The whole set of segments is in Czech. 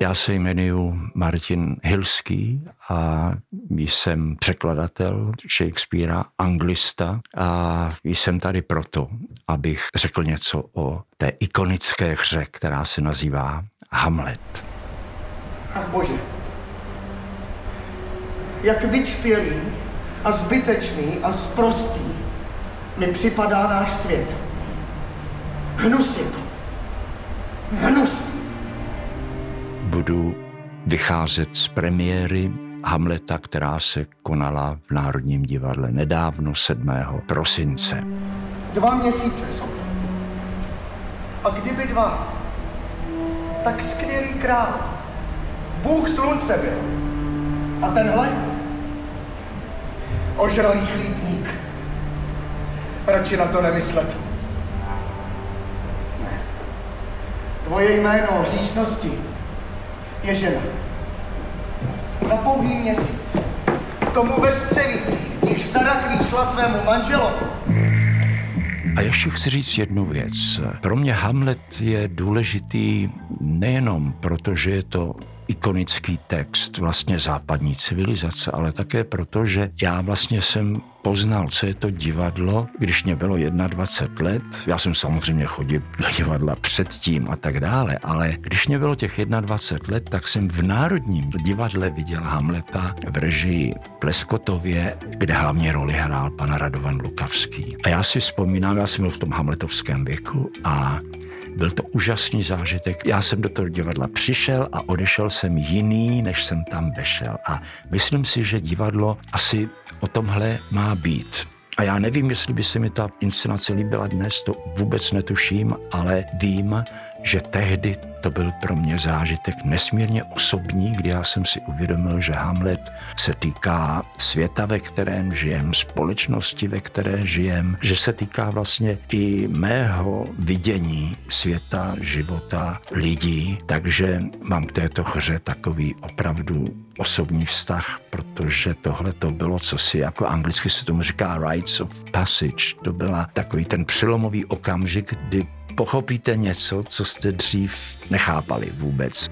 Já se jmenuji Martin Hilský a jsem překladatel Shakespearea, anglista a jsem tady proto, abych řekl něco o té ikonické hře, která se nazývá Hamlet. Ach bože, jak vyčpělý a zbytečný a sprostý mi připadá náš svět. Hnus je to. Hnus budu vycházet z premiéry Hamleta, která se konala v Národním divadle nedávno 7. prosince. Dva měsíce jsou to. A kdyby dva, tak skvělý král. Bůh slunce byl. A tenhle? Ožralý chlípník. Radši na to nemyslet. Ne. Tvoje jméno hříšnosti je žena. Za pouhý měsíc k tomu ve střevící, když za rakví šla svému manželovi. A ještě chci říct jednu věc. Pro mě Hamlet je důležitý nejenom proto, že je to ikonický text vlastně západní civilizace, ale také proto, že já vlastně jsem poznal, co je to divadlo, když mě bylo 21 let. Já jsem samozřejmě chodil do divadla předtím a tak dále, ale když mě bylo těch 21 let, tak jsem v Národním divadle viděl Hamleta v režii Pleskotově, kde hlavně roli hrál pan Radovan Lukavský. A já si vzpomínám, já jsem byl v tom hamletovském věku a byl to úžasný zážitek. Já jsem do toho divadla přišel a odešel jsem jiný, než jsem tam vešel. A myslím si, že divadlo asi o tomhle má být. A já nevím, jestli by se mi ta inscenace líbila dnes, to vůbec netuším, ale vím, že tehdy to byl pro mě zážitek nesmírně osobní, kdy já jsem si uvědomil, že Hamlet se týká světa, ve kterém žijem, společnosti, ve které žijem, že se týká vlastně i mého vidění světa, života, lidí, takže mám k této hře takový opravdu osobní vztah, protože tohle to bylo co si, jako anglicky se tomu říká rites of passage, to byla takový ten přelomový okamžik, kdy pochopíte něco, co jste dřív nechápali vůbec.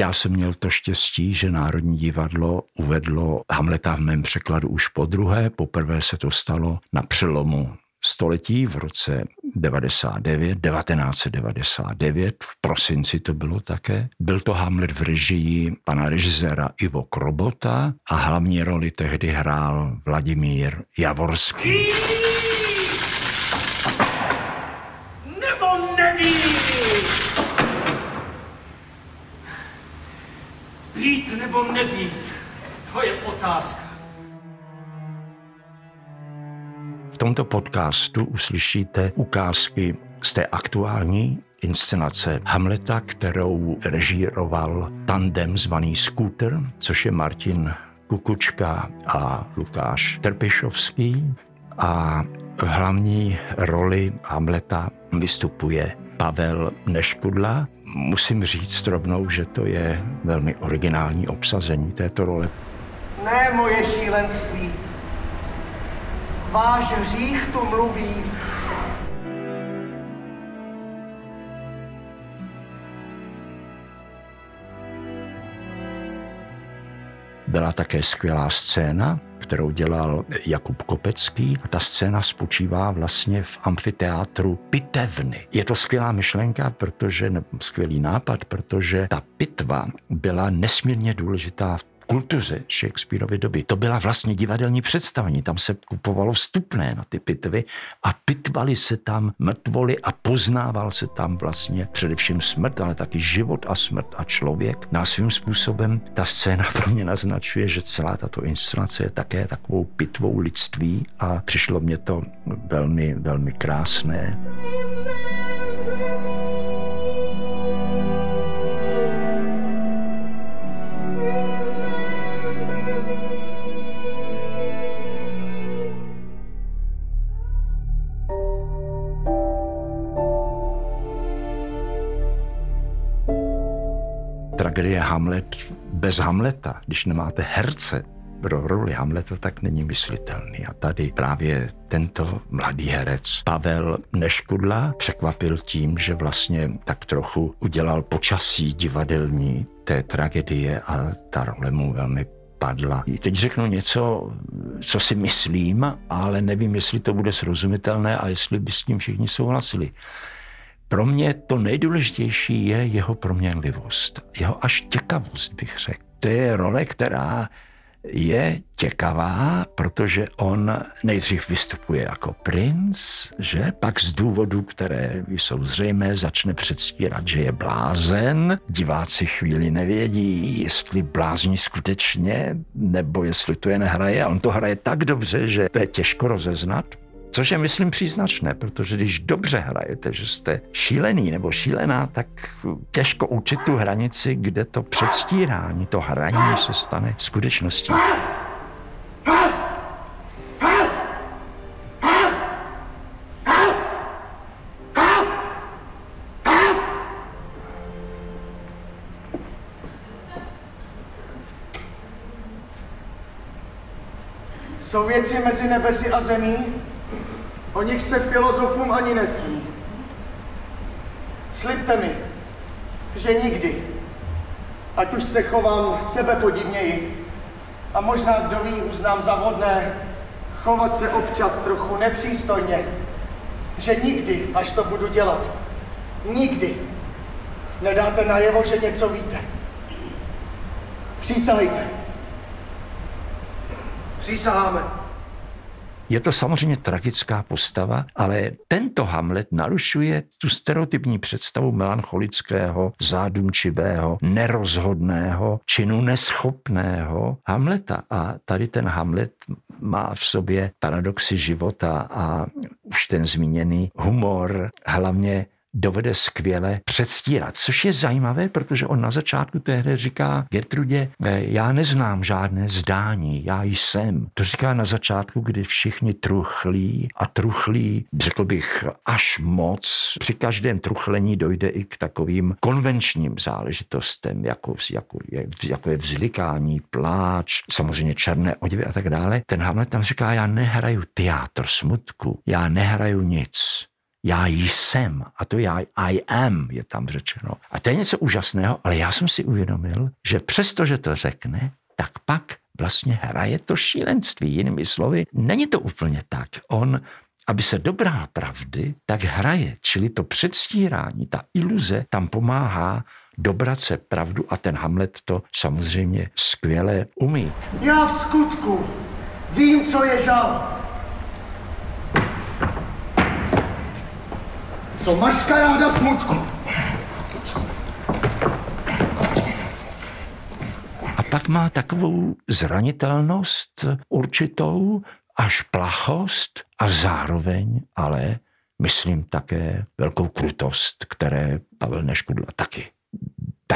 Já jsem měl to štěstí, že Národní divadlo uvedlo Hamleta v mém překladu už po druhé. Poprvé se to stalo na přelomu století v roce 99, 1999, v prosinci to bylo také. Byl to Hamlet v režii pana režiséra Ivo Krobota a hlavní roli tehdy hrál Vladimír Javorský. Být nebo nebýt, to je otázka. V tomto podcastu uslyšíte ukázky z té aktuální inscenace Hamleta, kterou režíroval tandem zvaný Scooter, což je Martin Kukučka a Lukáš Trpišovský. A v hlavní roli Hamleta vystupuje Pavel Neškudla, musím říct rovnou, že to je velmi originální obsazení této role. Ne moje šílenství. Váš hřích tu mluví. Byla také skvělá scéna, kterou dělal Jakub Kopecký. A ta scéna spočívá vlastně v amfiteátru pitevny. Je to skvělá myšlenka, protože, skvělý nápad, protože ta pitva byla nesmírně důležitá v kultuře Shakespeareovy doby. To byla vlastně divadelní představení. Tam se kupovalo vstupné na ty pitvy a pitvali se tam mrtvoli a poznával se tam vlastně především smrt, ale taky život a smrt a člověk. Na svým způsobem ta scéna pro mě naznačuje, že celá tato inscenace je také takovou pitvou lidství a přišlo mě to velmi, velmi krásné. Remember tragédie Hamlet bez Hamleta, když nemáte herce pro roli Hamleta tak není myslitelný. A tady právě tento mladý herec Pavel Neškudla překvapil tím, že vlastně tak trochu udělal počasí divadelní té tragedie a ta role mu velmi padla. Teď řeknu něco, co si myslím, ale nevím, jestli to bude srozumitelné a jestli by s tím všichni souhlasili. Pro mě to nejdůležitější je jeho proměnlivost, jeho až těkavost, bych řekl. To je role, která je těkavá, protože on nejdřív vystupuje jako princ, že pak z důvodů, které jsou zřejmé, začne předstírat, že je blázen. Diváci chvíli nevědí, jestli blázní skutečně, nebo jestli to jen hraje. A on to hraje tak dobře, že to je těžko rozeznat. Což je, myslím, příznačné, protože když dobře hrajete, že jste šílený nebo šílená, tak těžko učit tu hranici, kde to předstírání, to hraní se stane skutečností. Jsou věci mezi nebesy a zemí, O nich se filozofům ani nesmí. Slibte mi, že nikdy, ať už se chovám sebepodivněji, a možná kdo ví, uznám za vodné, chovat se občas trochu nepřístojně, že nikdy, až to budu dělat, nikdy nedáte najevo, že něco víte. Přísahejte. Přísaháme. Je to samozřejmě tragická postava, ale tento Hamlet narušuje tu stereotypní představu melancholického, zádumčivého, nerozhodného, činu neschopného Hamleta. A tady ten Hamlet má v sobě paradoxy života a už ten zmíněný humor, hlavně dovede skvěle předstírat, což je zajímavé, protože on na začátku té hry říká Gertrudě, já neznám žádné zdání, já jsem. To říká na začátku, kdy všichni truchlí a truchlí, řekl bych, až moc. Při každém truchlení dojde i k takovým konvenčním záležitostem, jako, jako, je, jako je vzlikání, pláč, samozřejmě černé oděvy a tak dále. Ten Hamlet tam říká, já nehraju teátr smutku, já nehraju nic já jsem, a to já I am je tam řečeno. A to je něco úžasného, ale já jsem si uvědomil, že přesto, že to řekne, tak pak vlastně hraje to šílenství. Jinými slovy, není to úplně tak. On aby se dobral pravdy, tak hraje, čili to předstírání, ta iluze tam pomáhá dobrat se pravdu a ten Hamlet to samozřejmě skvěle umí. Já v skutku vím, co je žal. Co maškaráda smutku. A pak má takovou zranitelnost určitou, až plachost a zároveň ale myslím také velkou krutost, které Pavel Neškudla taky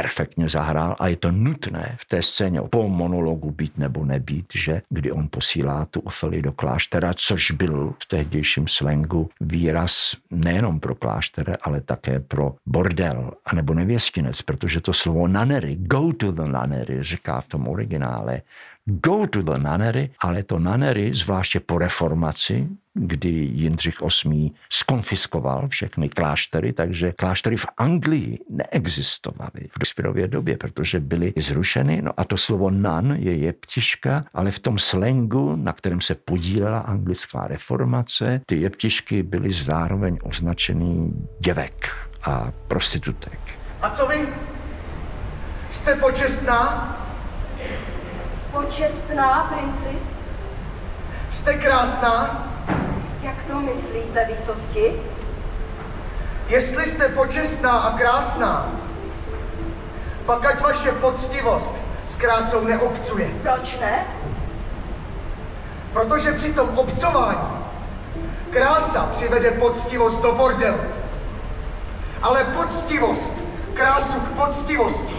perfektně zahrál a je to nutné v té scéně po monologu být nebo nebýt, že kdy on posílá tu Ofeli do kláštera, což byl v tehdejším slangu výraz nejenom pro kláštere, ale také pro bordel anebo nevěstinec, protože to slovo nanery, go to the nanery, říká v tom originále, go to the nunnery, ale to nunnery, zvláště po reformaci, kdy Jindřich VIII skonfiskoval všechny kláštery, takže kláštery v Anglii neexistovaly v dospělově době, protože byly zrušeny. No a to slovo nun je jeptiška, ale v tom slangu, na kterém se podílela anglická reformace, ty jeptišky byly zároveň označený děvek a prostitutek. A co vy? Jste počestná? Počestná, princi? Jste krásná? Jak to myslíte, výsosti? Jestli jste počestná a krásná, pak ať vaše poctivost s krásou neobcuje. Proč ne? Protože při tom obcování krása přivede poctivost do bordelu. Ale poctivost krásu k poctivosti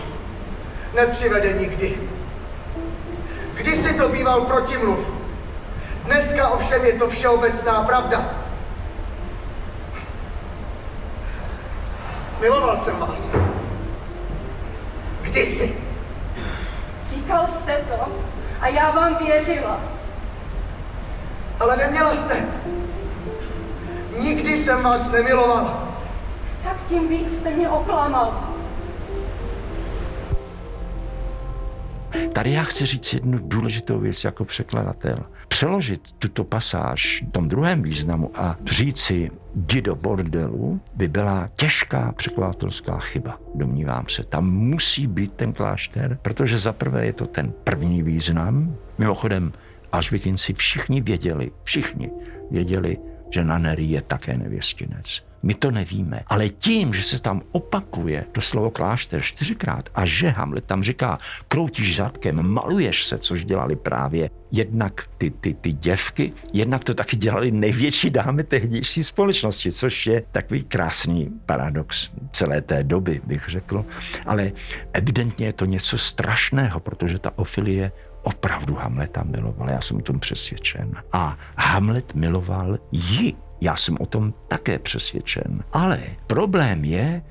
nepřivede nikdy. Kdysi to býval protimluv. Dneska ovšem je to všeobecná pravda. Miloval jsem vás. Kdysi. Říkal jste to? A já vám věřila. Ale neměla jste. Nikdy jsem vás nemilovala. Tak tím víc jste mě oklamal. Tady já chci říct jednu důležitou věc jako překladatel. Přeložit tuto pasáž v tom druhém významu a říci jdi do bordelu by byla těžká překladatelská chyba, domnívám se. Tam musí být ten klášter, protože za prvé je to ten první význam. Mimochodem, Alžbětinci všichni věděli, všichni věděli, že na Neri je také nevěstinec. My to nevíme. Ale tím, že se tam opakuje to slovo klášter čtyřikrát a že Hamlet tam říká, kroutíš zadkem, maluješ se, což dělali právě jednak ty, ty, ty děvky, jednak to taky dělali největší dámy tehdejší společnosti, což je takový krásný paradox celé té doby, bych řekl. Ale evidentně je to něco strašného, protože ta ofilie opravdu Hamleta miloval, já jsem o tom přesvědčen. A Hamlet miloval ji. Já jsem o tom také přesvědčen. Ale problém je,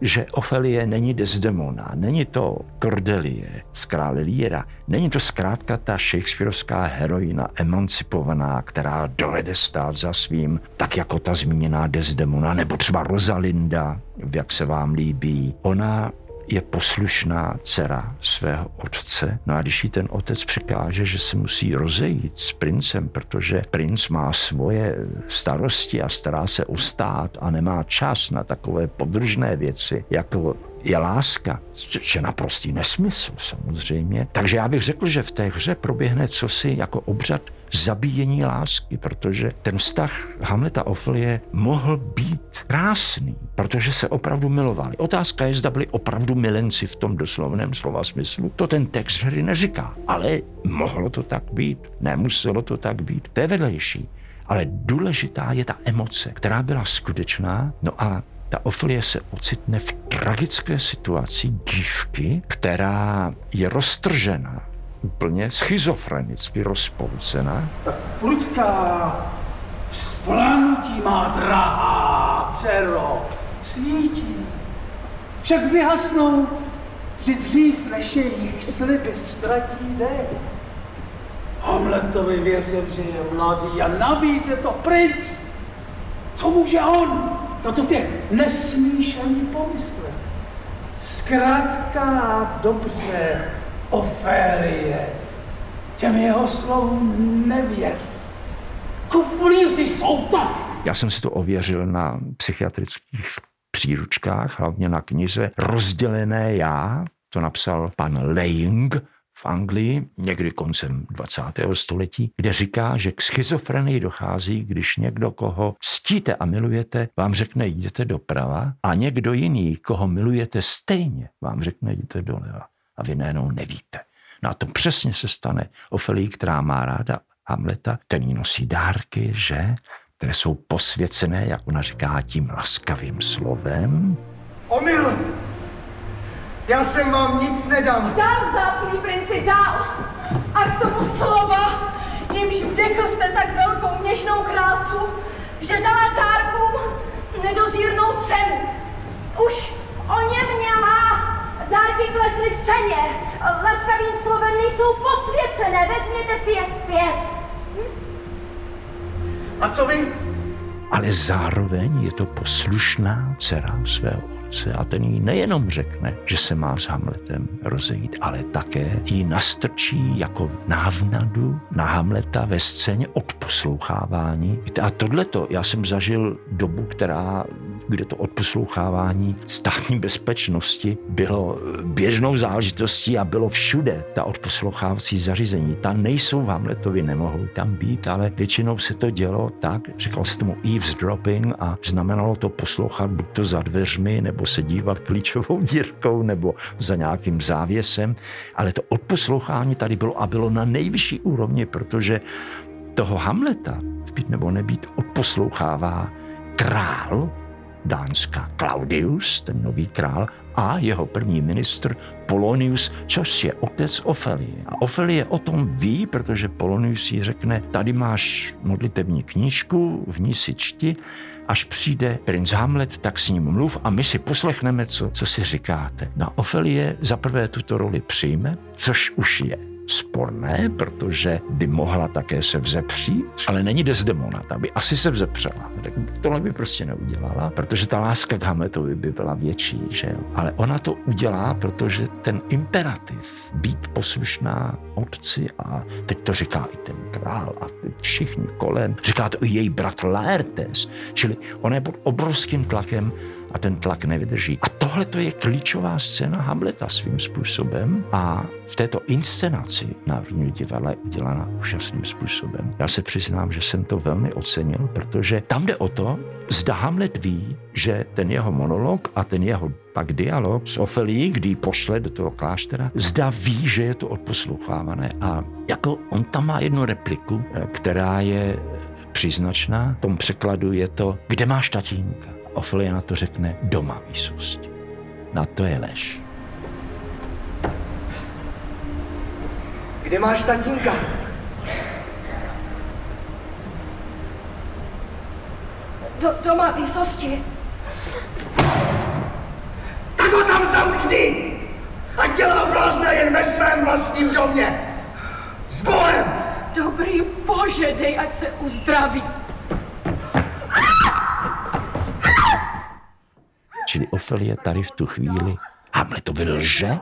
že Ofelie není Desdemona, není to Cordelie z krále Líra, není to zkrátka ta shakespearovská heroina emancipovaná, která dovede stát za svým, tak jako ta zmíněná Desdemona, nebo třeba Rosalinda, jak se vám líbí. Ona je poslušná dcera svého otce. No a když jí ten otec překáže, že se musí rozejít s princem, protože princ má svoje starosti a stará se o stát a nemá čas na takové podržné věci, jako je láska, což je naprostý nesmysl samozřejmě. Takže já bych řekl, že v té hře proběhne cosi jako obřad zabíjení lásky, protože ten vztah Hamleta Ofelie mohl být krásný, protože se opravdu milovali. Otázka je, zda byli opravdu milenci v tom doslovném slova smyslu. To ten text hry neříká, ale mohlo to tak být, nemuselo to tak být. To je vedlejší. Ale důležitá je ta emoce, která byla skutečná. No a ta Ofelie se ocitne v tragické situaci dívky, která je roztržena úplně schizofrenicky rozpolcená. Tak prudká vzplanutí má drahá dcero, svítí. Však vyhasnou, že dřív než jejich sliby ztratí dech. Hamletovi věřil, že je mladý a navíc je to princ. Co může on? No to ty nesmíš ani pomyslet. Zkrátka dobře, Ofélie, těm jeho slovům nevěř. Kuplíři jsou to! Já jsem si to ověřil na psychiatrických příručkách, hlavně na knize Rozdělené já, to napsal pan Leying v Anglii někdy koncem 20. století, kde říká, že k schizofrenii dochází, když někdo, koho ctíte a milujete, vám řekne jděte doprava a někdo jiný, koho milujete stejně, vám řekne jděte doleva a vy najednou nevíte. No a to přesně se stane Ofelii, která má ráda Hamleta, který nosí dárky, že? Které jsou posvěcené, jak ona říká, tím laskavým slovem. Omyl! Já jsem vám nic nedal. Dál, vzácný princi, dál! A k tomu slova, jimž vdechl jste tak velkou něžnou krásu, že dala dárkům nedozírnou cenu. Už o něm měla Dárky klesly v ceně. Laskavým slovem nejsou posvěcené. Vezměte si je zpět. A co vy? Ale zároveň je to poslušná dcera svého otce a ten jí nejenom řekne, že se má s Hamletem rozejít, ale také ji nastrčí jako v návnadu na Hamleta ve scéně odposlouchávání. A tohleto, já jsem zažil dobu, která kde to odposlouchávání státní bezpečnosti bylo běžnou záležitostí a bylo všude ta odposlouchávací zařízení. Ta nejsou v Hamletovi, nemohou tam být, ale většinou se to dělo tak, říkalo se tomu eavesdropping a znamenalo to poslouchat buď to za dveřmi, nebo se dívat klíčovou dírkou, nebo za nějakým závěsem, ale to odposlouchání tady bylo a bylo na nejvyšší úrovni, protože toho Hamleta, být nebo nebýt, odposlouchává král, Dánska Claudius, ten nový král, a jeho první ministr Polonius, což je otec Ofelie. A Ofelie o tom ví, protože Polonius jí řekne, tady máš modlitební knížku, v ní si čti, až přijde princ Hamlet, tak s ním mluv a my si poslechneme, co, co si říkáte. No Ofelie zaprvé tuto roli přijme, což už je sporné, protože by mohla také se vzepřít, ale není Desdemona, ta by asi se vzepřela. Tak tohle by prostě neudělala, protože ta láska k Hamletovi by byla větší, že jo. Ale ona to udělá, protože ten imperativ, být poslušná otci a teď to říká i ten král a všichni kolem, říká to i její bratr Laertes, čili ona je pod obrovským tlakem a ten tlak nevydrží. A tohle to je klíčová scéna Hamleta svým způsobem a v této inscenaci Národního divadla je udělána úžasným způsobem. Já se přiznám, že jsem to velmi ocenil, protože tam jde o to, zda Hamlet ví, že ten jeho monolog a ten jeho pak dialog s Ofelií, kdy pošle do toho kláštera, zda ví, že je to odposlouchávané. A jako on tam má jednu repliku, která je příznačná. V tom překladu je to, kde máš tatínka? Ofelia na to řekne doma výsosti. Na to je lež. Kde máš tatínka? Do, doma výsosti. Tak ho tam zamkni! A dělá blázna jen ve svém vlastním domě! S Bohem! Dobrý bože, dej, ať se uzdraví. Čili Ofelie tady v tu chvíli Hamletovi lže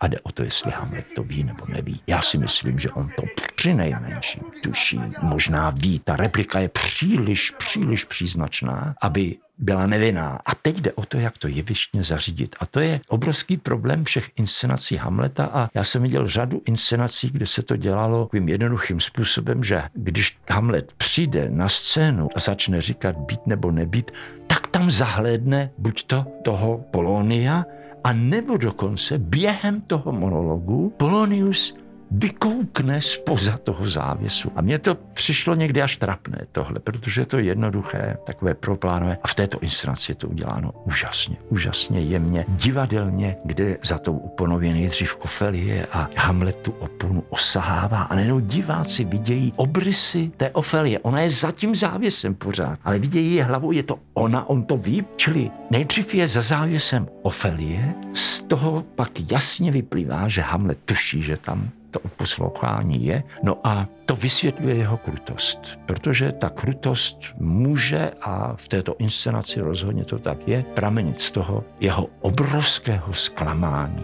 a jde o to, jestli Hamlet to ví nebo neví. Já si myslím, že on to při nejmenším tuší. Možná ví, ta replika je příliš, příliš příznačná, aby byla nevinná. A teď jde o to, jak to jevištně zařídit. A to je obrovský problém všech inscenací Hamleta a já jsem viděl řadu inscenací, kde se to dělalo takovým jednoduchým způsobem, že když Hamlet přijde na scénu a začne říkat být nebo nebýt, tak tam zahlédne buď to toho Polonia, a nebo dokonce během toho monologu Polonius vykoukne spoza toho závěsu. A mně to přišlo někdy až trapné tohle, protože je to jednoduché, takové proplánové. A v této inscenaci je to uděláno úžasně, úžasně jemně, divadelně, kde za tou oponově nejdřív Ofelie a Hamlet tu oponu osahává a nejenom diváci vidějí obrysy té Ofelie. Ona je za tím závěsem pořád, ale vidějí je hlavou, je to ona, on to ví. Čili nejdřív je za závěsem Ofelie, z toho pak jasně vyplývá, že Hamlet tuší, že tam to poslouchání je. No a to vysvětluje jeho krutost, protože ta krutost může, a v této inscenaci rozhodně to tak je, pramenit z toho jeho obrovského zklamání,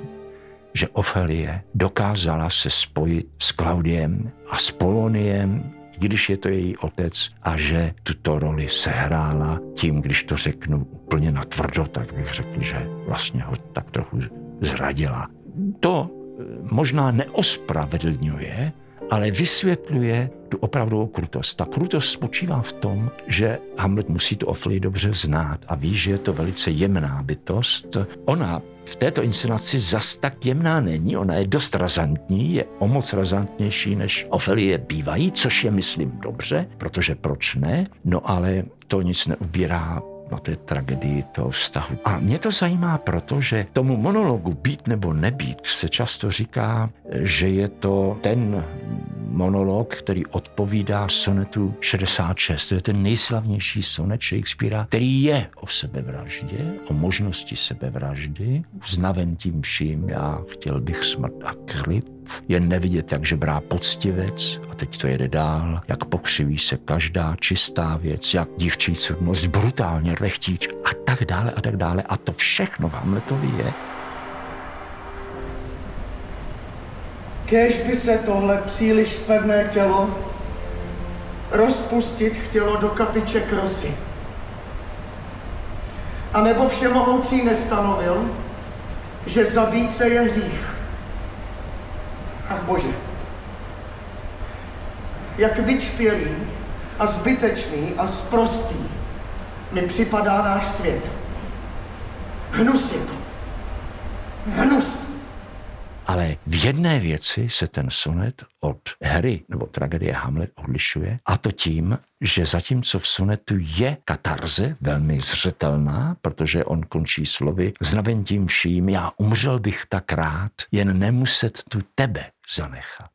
že Ofelie dokázala se spojit s Klaudiem a s Poloniem, když je to její otec a že tuto roli sehrála tím, když to řeknu úplně natvrdo, tak bych řekl, že vlastně ho tak trochu zradila. To možná neospravedlňuje, ale vysvětluje tu opravdovou krutost. Ta krutost spočívá v tom, že Hamlet musí tu Oflii dobře znát a ví, že je to velice jemná bytost. Ona v této inscenaci zas tak jemná není, ona je dost razantní, je o moc razantnější, než Ofelie bývají, což je, myslím, dobře, protože proč ne? No ale to nic neubírá na té tragedii toho vztahu. A mě to zajímá, protože tomu monologu být nebo nebýt se často říká, že je to ten monolog, který odpovídá sonetu 66. To je ten nejslavnější sonet Shakespearea, který je o sebevraždě, o možnosti sebevraždy, uznaven tím vším, já chtěl bych smrt a klid, jen nevidět, jak žebrá poctivec a teď to jede dál, jak pokřiví se každá čistá věc, jak dívčí cudnost brutálně lehtíč a tak dále a tak dále. A to všechno v Hamletovi je Kéž by se tohle příliš pevné tělo rozpustit chtělo do kapiček rosy. A nebo všemohoucí nestanovil, že zabít se je hřích. Ach bože, jak vyčpělý a zbytečný a sprostý mi připadá náš svět. Hnus je to. Hnus. Ale v jedné věci se ten sonet od hry nebo tragedie Hamlet odlišuje, a to tím, že zatímco v sonetu je katarze velmi zřetelná, protože on končí slovy s tím vším, já umřel bych tak rád, jen nemuset tu tebe zanechat.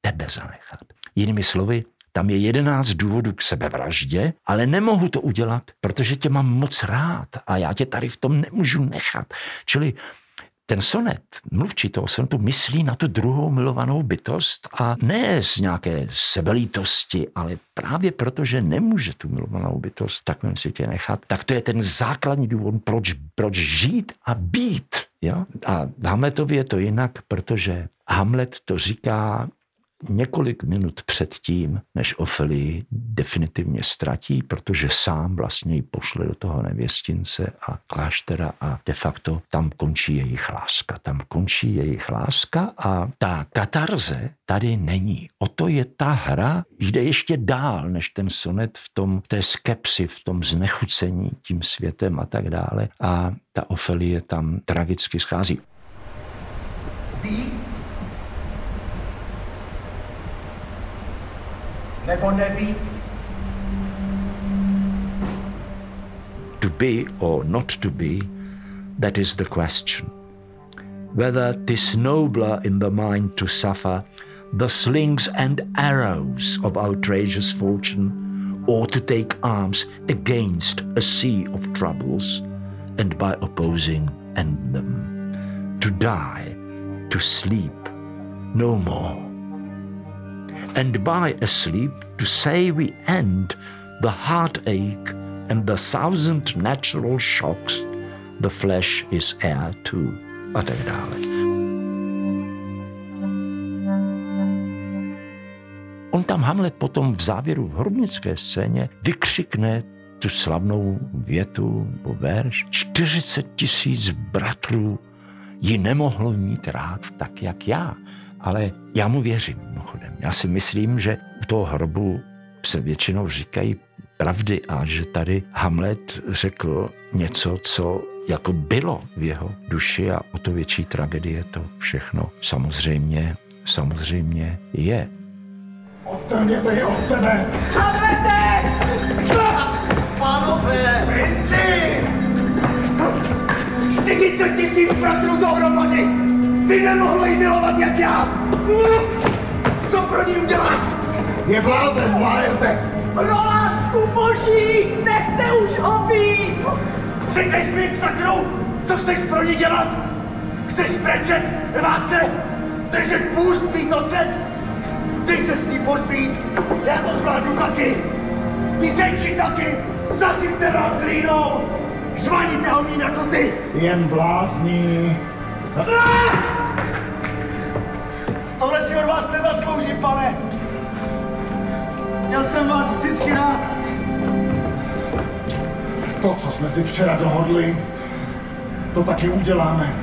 Tebe zanechat. Jinými slovy, tam je jedenáct důvodů k sebevraždě, ale nemohu to udělat, protože tě mám moc rád a já tě tady v tom nemůžu nechat. Čili ten sonet, mluvčí toho sonetu, myslí na tu druhou milovanou bytost a ne z nějaké sebelítosti, ale právě proto, že nemůže tu milovanou bytost v takovém světě nechat, tak to je ten základní důvod, proč, proč žít a být. Jo? A Hamletovi je to jinak, protože Hamlet to říká několik minut před tím, než Ofeli definitivně ztratí, protože sám vlastně ji pošle do toho nevěstince a kláštera a de facto tam končí jejich láska. Tam končí jejich láska a ta katarze tady není. O to je ta hra, jde ještě dál než ten sonet v tom, té skepsi, v tom znechucení tím světem a tak dále. A ta Ofelie tam tragicky schází. Být To be or not to be, that is the question. Whether 'tis nobler in the mind to suffer the slings and arrows of outrageous fortune, or to take arms against a sea of troubles, and by opposing end them, to die, to sleep no more and by asleep to say we end the heartache and the thousand natural shocks the flesh is heir to a tak dále. On tam Hamlet potom v závěru v hrobnické scéně vykřikne tu slavnou větu nebo verš. 40 tisíc bratrů ji nemohlo mít rád tak, jak já. Ale já mu věřím, mimochodem. Já si myslím, že u toho hrobu se většinou říkají pravdy a že tady Hamlet řekl něco, co jako bylo v jeho duši a o to větší tragédie to všechno samozřejmě, samozřejmě je. Odtrhněte je od sebe! Hamlete! Pánové! Princi! 40 tisíc bratrů dohromady! Ty nemohl jí milovat jak já! Co pro ní uděláš? Je blázen, Laerte! Pro lásku boží, nechte už ho být! Řekneš mi k sakru, co chceš pro ní dělat? Chceš brečet, rvát se, držet půst, být ocet? Dej se s ní pozbít, já to zvládnu taky. Ty řeči taky, zasypte vás hlínou, žvaníte o mým jako ty. Jen blázní. Ah! Vás nezasloužím, pane. Měl jsem vás vždycky rád. To, co jsme si včera dohodli, to taky uděláme.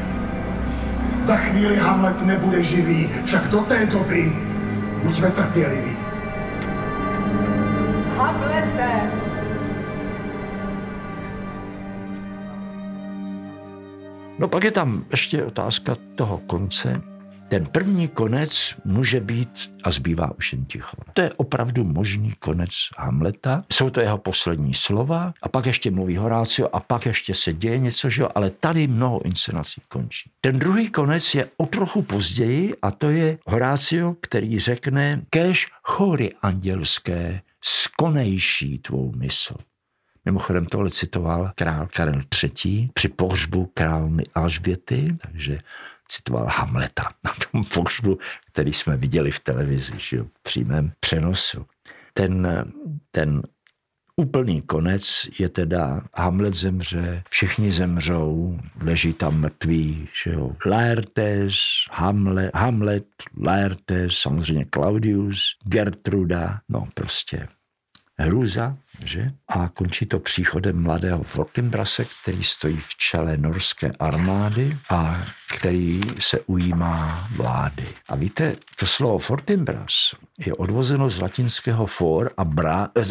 Za chvíli Hamlet nebude živý, však do té doby buďme trpěliví. Hamlete! No pak je tam ještě otázka toho konce, ten první konec může být a zbývá už jen ticho. To je opravdu možný konec Hamleta. Jsou to jeho poslední slova a pak ještě mluví Horácio a pak ještě se děje něco, že jo? ale tady mnoho inscenací končí. Ten druhý konec je o trochu později a to je Horácio, který řekne kež chory andělské skonejší tvou mysl. Mimochodem tohle citoval král Karel III. při pohřbu královny Alžběty, takže citoval Hamleta na tom pohřbu, který jsme viděli v televizi, že v přímém přenosu. Ten, ten úplný konec je teda Hamlet zemře, všichni zemřou, leží tam mrtví, že jo. Laertes, Hamlet, Hamlet, Laertes, samozřejmě Claudius, Gertruda, no prostě hrůza, že? A končí to příchodem mladého Fortinbrase, který stojí v čele norské armády a který se ujímá vlády. A víte, to slovo Fortinbras je odvozeno z latinského for a bra, eh,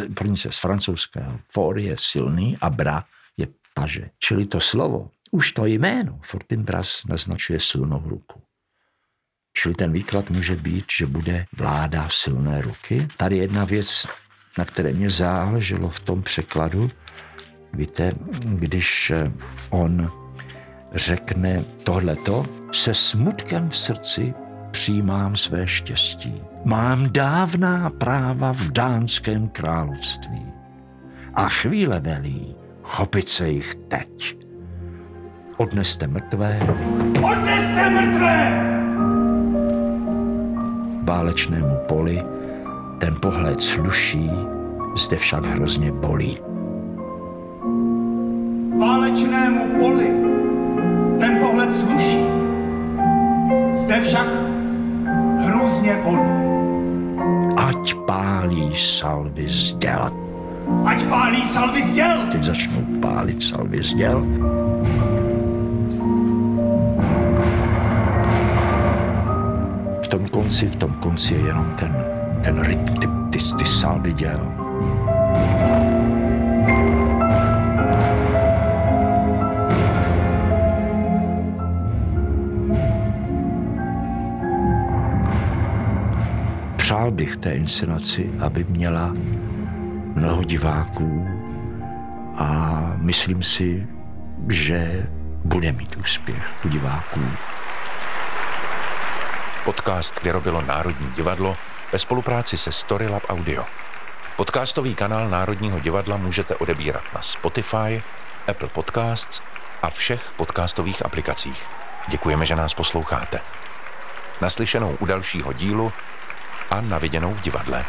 z francouzského. For je silný a bra je paže. Čili to slovo, už to jméno Fortinbras naznačuje silnou ruku. Čili ten výklad může být, že bude vláda silné ruky. Tady jedna věc na které mě záleželo v tom překladu. Víte, když eh, on řekne tohleto, se smutkem v srdci přijímám své štěstí. Mám dávná práva v dánském království. A chvíle velí chopit se jich teď. Odneste mrtvé. Odneste mrtvé! Válečnému poli ten pohled sluší, zde však hrozně bolí. Válečnému poli ten pohled sluší, zde však hrozně bolí. Ať pálí salvy z děl. Ať pálí salvy z děl! Teď začnou pálit salvy z děl. V tom konci, v tom konci je jenom ten, ten rytm, ty, ty, ty salvy děl. Přál bych té inscenaci, aby měla mnoho diváků a myslím si, že bude mít úspěch u diváků. Podcast, kde robilo Národní divadlo ve spolupráci se Storylab Audio. Podcastový kanál Národního divadla můžete odebírat na Spotify, Apple Podcasts a všech podcastových aplikacích. Děkujeme, že nás posloucháte. Naslyšenou u dalšího dílu a naviděnou v divadle.